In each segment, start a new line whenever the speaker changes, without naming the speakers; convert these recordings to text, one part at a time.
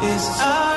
is out.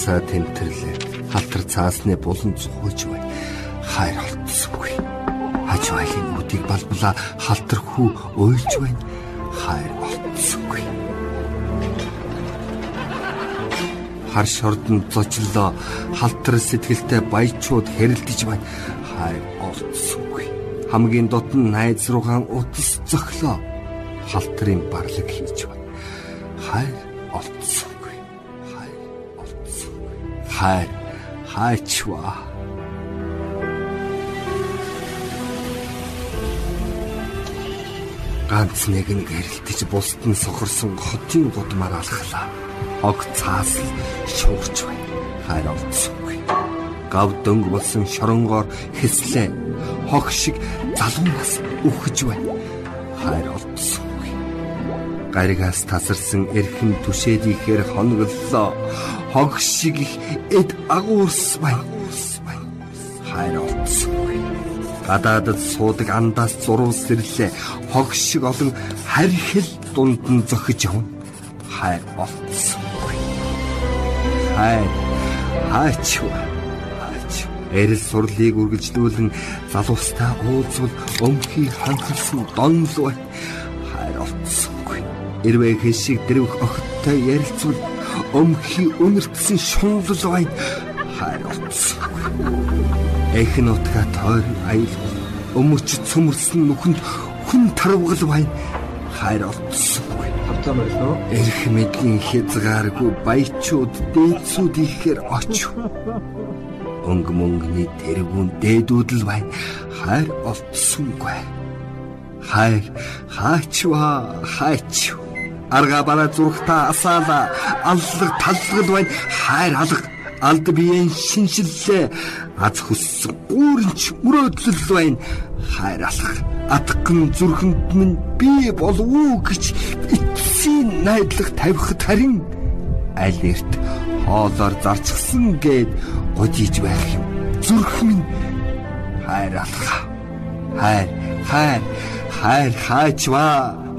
Халаасаа тэмтэрлээ. Халтар цаасны булан цухож бай. Хайр олдсонгүй хаж байлын үдийг балбала халтар хүү уйлж байна. Хайр олдсонгүй хар шордон зочлоо. Халтар сэтгэлтэй баячууд хэрэлдэж байна. Хайр олдсонгүй хамгийн дотн найз руугаан утас зөглөө халтрын барлаг хийж байна. Хайр хайр хайчваа ганц нэг нь гэрэлтэж бусд нь сохорсон хотын гудмаар алхлаа ог цаас шуурч байна. Хайр олдсонгүй. Гав дөнгө болсон шоронгоор хэслээ. Хог шиг залуунаас үхэж байна. Хайр олдсонгүй. Гаригаас тасарсан эрхэн түшээд ихээр хоноглолоо. Хог шиг их эд агуурс байна. Хайр олдсонгүй. Гадаадд суудаг андаас зурвал сэрлээ. Хог шиг олон харьхил дунд нь зохиж явна. Хайр олдсон хайр хаач эрэл сурлыг үргэлжлүүлэн залуустаа уулзвал өмхий ханхалсан донлоо хайр олцсонгүй эрвээ хэшиг дэрвх огттой ярилцвал өмхий үнэртсэн шунлал бай хайр олцсонгүй эхэн утга тойр аял өмөрч цөмөрсөн нүхэнд хүн тарвгал бай хайр олцсон
тавцаа байлоо.
Эрх мэдлийн хязгааргүй баячууд дээдсүүд ихээр оч. Өнг мөнгөний тэргүүн дээдүүд л байна. Хайр олдсонгүй. Хайр хаачва хаач. Арга бара зүрхта асаала аллаг таллаг байна. Хайр алга алд биеийн шинжиллээ аз хүссэн гүүрэнч мөрөөдлөл байна. Хайр алга атган зүрхэнд минь би болов уу гэж эцсийн найдлага тавихад харин аль эрт хоолоор зарчсан гээд годиж байх юм. Зүрх минь хайр алга. Хайр, хайр, хайр хаачва.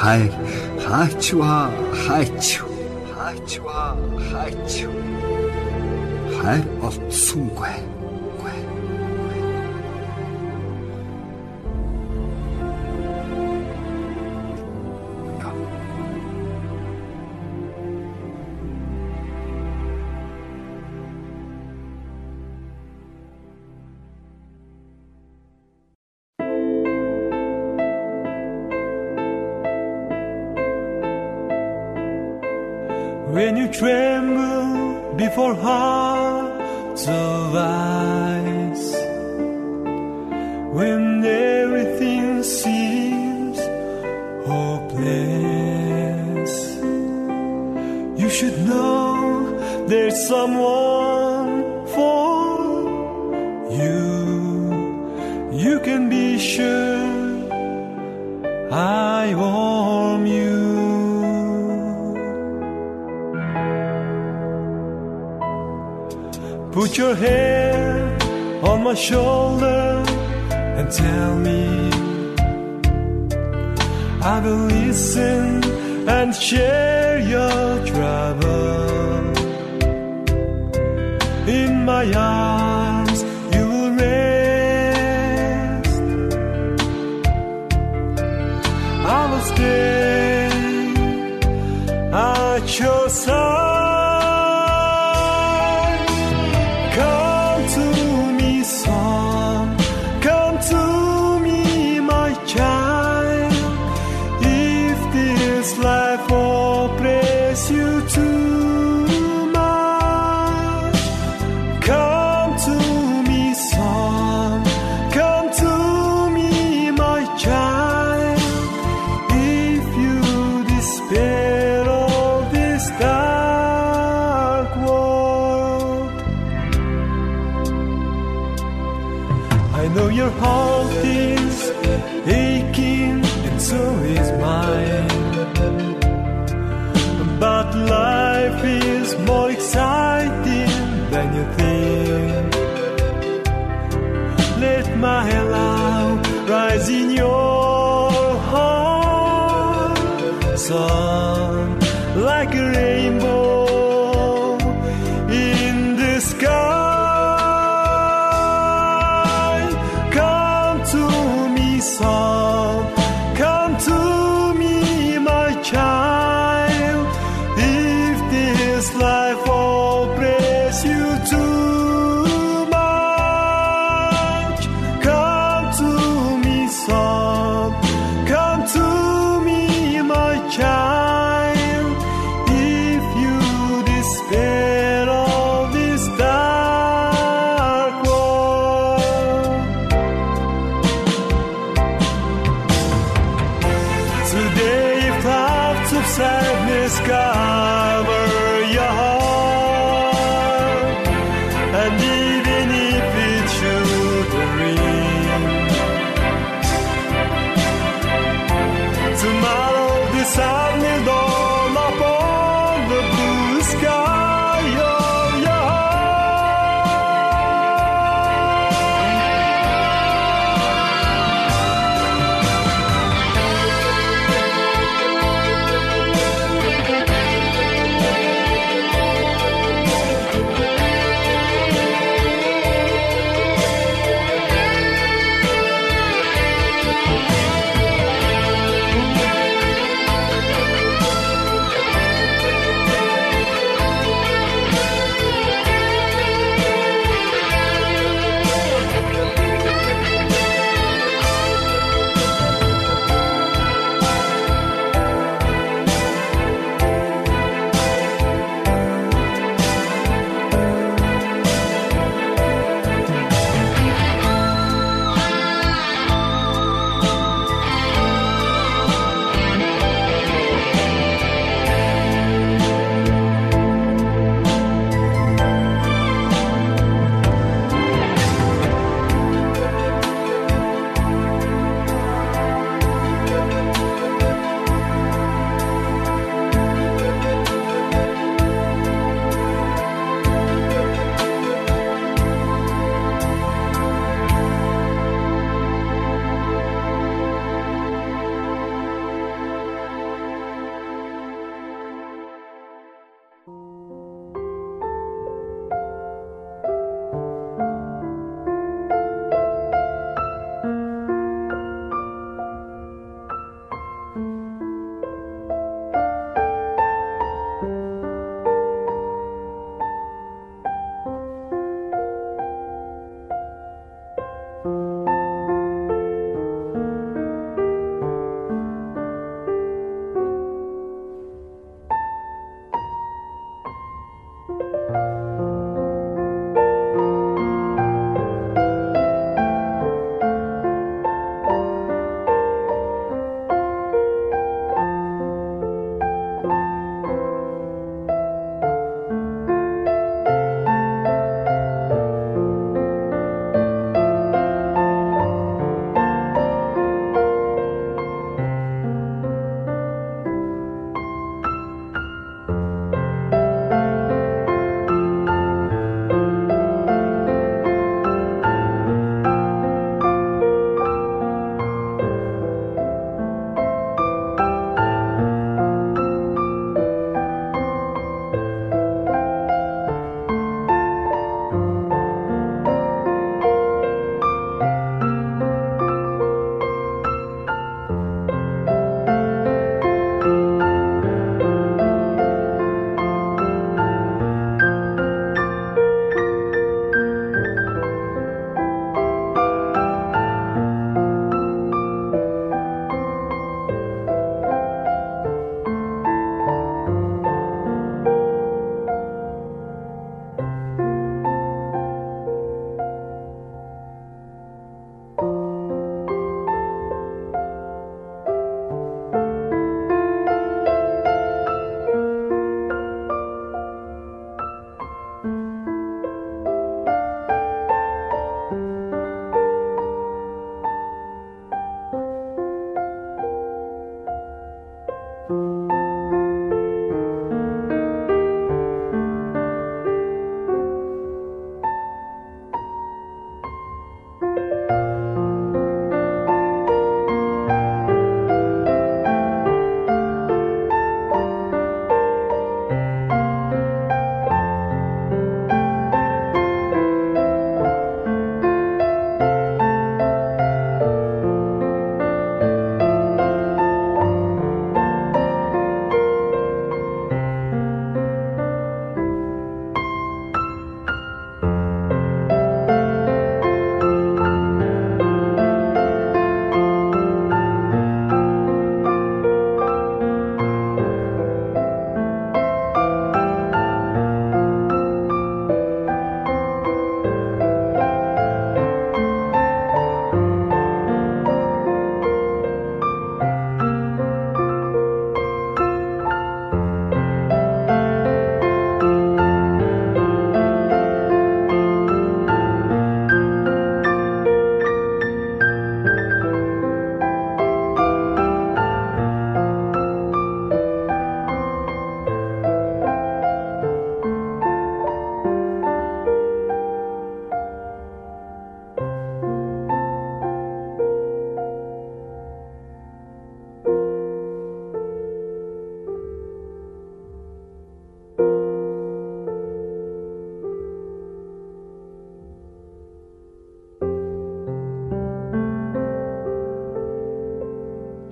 Хайр хаачва хаач хаачва хаач хайр олдсонгүй.
Hearts of ice, when everything seems hopeless, you should know there's someone I believe so. Sun, like a rainbow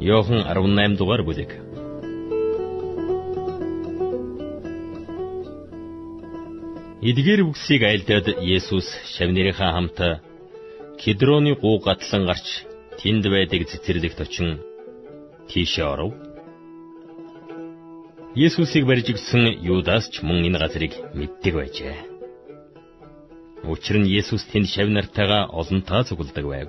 Йохан 18 дугаар бүлэг. Эдгээр үгсийг айлдаад Есүс шавнырийнхаа хамт Кедроны гуу гатлан гарч тэнд байдаг цэцэрлэгт очин тийшээ оров. Есүсийг барьж өгсөн Юдас ч мөн энэ газрыг мэддэг байжээ. Учир нь Есүс тэнд шав нартайгаа олонтаа цугладаг байв.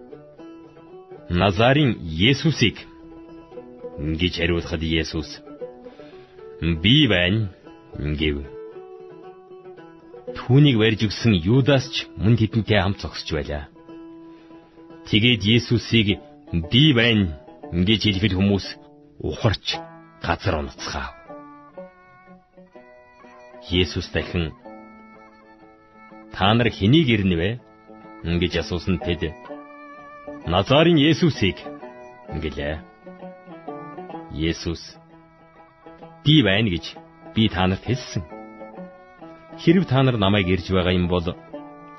Назарын Есүсийг гэж хариулахад Есүс би байна гэв. Түүнийг барьж өгсөн Юдас ч мөн тэдэнтэй хамт зогсож байлаа. Тэгээд Есүсийг би байна гэж хэлэхэд хүмүүс ухарч газар унацгаав. Есүс дахин та нар хэнийг ирнэ вэ? гэж асуусан тэд Назарын Есүсийг гэлээ. Есүс би байна гэж би та нарт хэлсэн. Хэрв та нар намайг ирж байгаа юм бол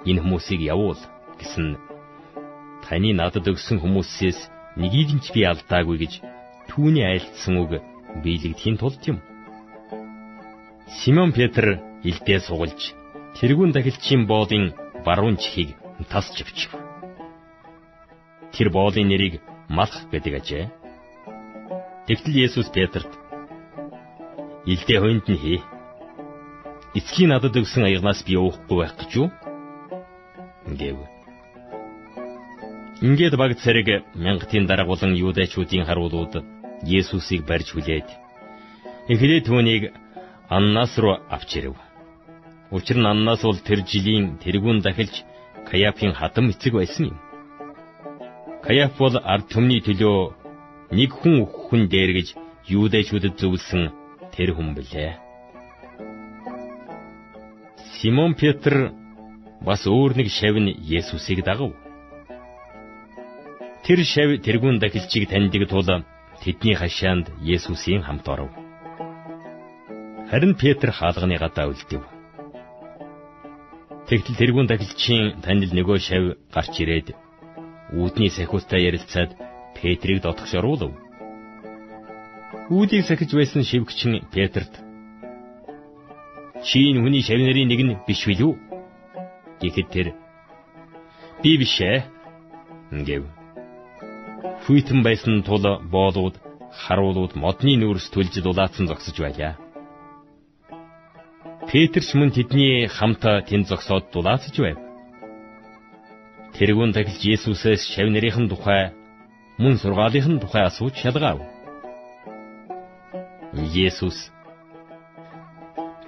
энэ хүмүүсийг явуул гэсэн таны надад өгсөн хүмүүсээс нэгийг нь ч би алдаагүй гэж түүний айлтсан үг биелэгдэхийн тулд юм. Симон Петр илдээ сугалж тэрүүн дахилчийн боолын баруун чихийг тасч авчив тэр боолын нэрийг Малх гэдэг ажээ. Тэгтэл Есүс Петрт "Илдээ хойнд нь хий. Эцгийн надад өгсөн аягнаас би уухгүй байх гэж юу?" гэв. Ингээд баг царэг мянгатын дарга болон юудэчүүдийн харуулууд Есүсийг барьж хүлээд эхлээд түүнийг Аннас руу авч ирэв. Учир нь Аннас бол тэр жилийн тэргүүн дахилж Каяфын хатам эцэг байсан юм. Каяф бол ард түмний төлөө нэг хүн хүн дээр гэж юудэчүүдэд зөвлөсөн тэр хүн билээ. Симон Петр бас өөр нэг шавь нь Есүсийг дагав. Тэр шавь тэрүүн дахилчийг таньдаг тул тэдний хашаанд Есүсийн хамт оров. Харин Петр хаалганы гадаа үлдэв. Тэгтэл тэрүүн дахилчийн танил нөгөө шавь гарч ирээд үүдний сахиустай ярилцаад Петрийг дотгош оруулав. Үүдийг сахиж байсан шивгчин Петрт "Чи энэ хүний шавнарын нэг нь биш билүү?" гэхэд тэр "Би биш ээ" гэв. Хүйтэн байсан тул боолууд, харуулууд модны нүүрс түлж дулаацсан зогсож байлаа. Петр ч мөн тэдний хамт тэнд зогсоод дулаацж байв. Тэргүүн тахилч Есүсээс шав нарийнхэн тухай мөн сургаалынхын тухай асууж шалгаав. Есүс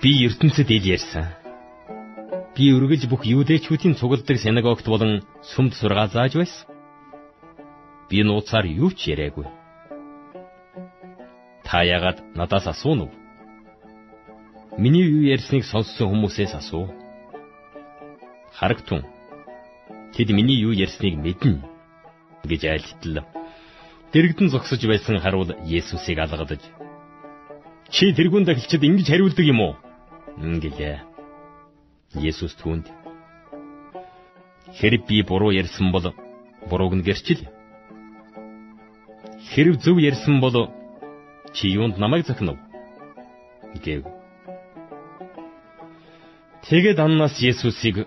Би ертөнцид ил ярьсан. Би үргэлж бүх юудэчүүдийн цугладаг синагогт болон сүмд сургаал зааж байсан. Би нууцаар юу ч яриаггүй. Та ягаад надаас асуув? Миний юу ярьсныг сонссон хүмүүсээс асуу. Харагтун Тэд миний юу ярьсныг мэднэ гэж айлтлаа. Дэрэгдэн зогсож байсан харуул Есүсийг алгадаж Чи тэрүүн дахилчид ингэж хариулдаг юм уу? гэлээ. Есүс түүнд Хэрэг би буруу ярьсан бол бурууг нь гэрчил. Хэрэг зөв ярьсан бол чи юунд намайг захинав? гэв. Тэгэд Аннас Есүсийг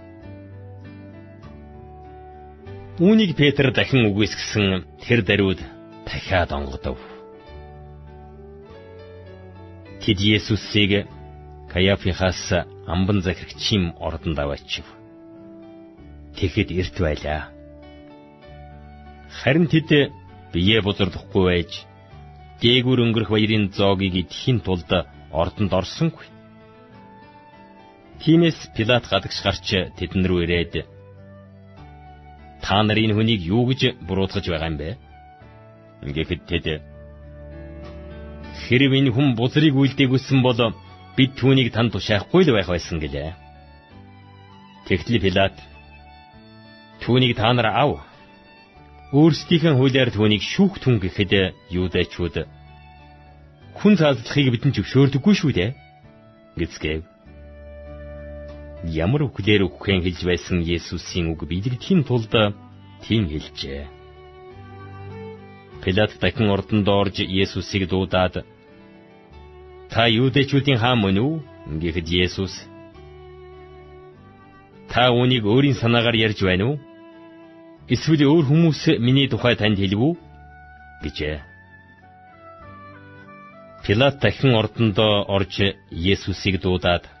Үүнийг Петр дахин үгүйсгэсэн тэр даруйд дахиад онгодов. Тэд Есүсийг Каяфихаас амбан захирагчийн ордонд аваачив. Тэгэхэд эрт байлаа. Харин тэд бие бузарлахгүй байж дээгүр өнгөрөх баярын зоогийг идэхийн тулд ордонд орсонгүй. Тиймээс Пилат гадагш гарч тэдэн рүү ирээд та нар энэ хүнийг юу гэж буруутгаж байгаа юм бэ? Ингээд тэд хэрв энэ хүн бузрыг үлдээгүйсэн бол бид түүнийг танд тушаахгүй л байх байсан гэлээ. Тэгтэл Пилат түүнийг та нар ав. Өөрсдийнхээ хуулиар түүнийг шүүх түн гэхэд юудэчүүд хүн цааслахыг бидэнд зөвшөөрдөггүй шүү дээ. Гэцгээв. Ямар үхлээр үхэн хэлж байсан Есүсийн үг биелэгдэхийн тулд тийм хэлжээ. Пилат дахин ордонд орж Есүсийг дуудаад Та юудэчүүдийн хаан мөн үү? гэхэд Есүс Та үүнийг өөрийн санаагаар ярьж байна уу? Эсвэл өөр хүмүүс миний тухай танд хэлв үү? гэжээ. Пилат дахин ордондоо орж Есүсийг дуудаад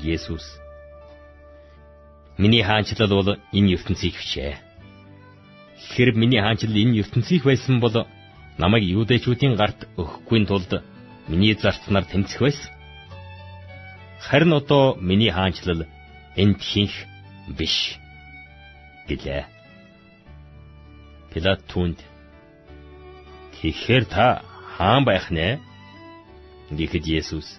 Есүс Миний хаанчлал бол энэ ертөнцийг хвшээ. Хэрэг миний хаанчлал энэ ертөнцийг байсан бол намайг юудэчүүдийн гарт өгөхгүй тулд миний зарцнаар тэмцэх байсан. Харин одоо миний хаанчлал энд хинх биш гэлээ. Пилат түнд Тэгэхээр та хаан байх нэ? гэхэд Есүс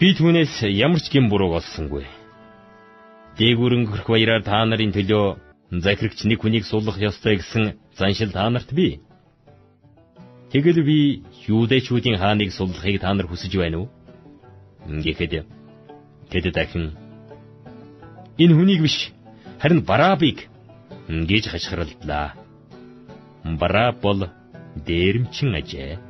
Би түүнээс ямар ч гэм бурууг олсонгүй. Дээгүрэн хөрх баяраар та нарын төлөө захирагч нэг хүнийг суулгах ёстой гэсэн заншил та нарт бий. Тэгэл би юудэчүүдийн хааныг суулгахыг та нар хүсэж байна уу? Ингээд тэд дахин энэ хүнийг биш харин Барабыг гэж хашгиралдлаа. Бараб бол дээрмчин ажээ.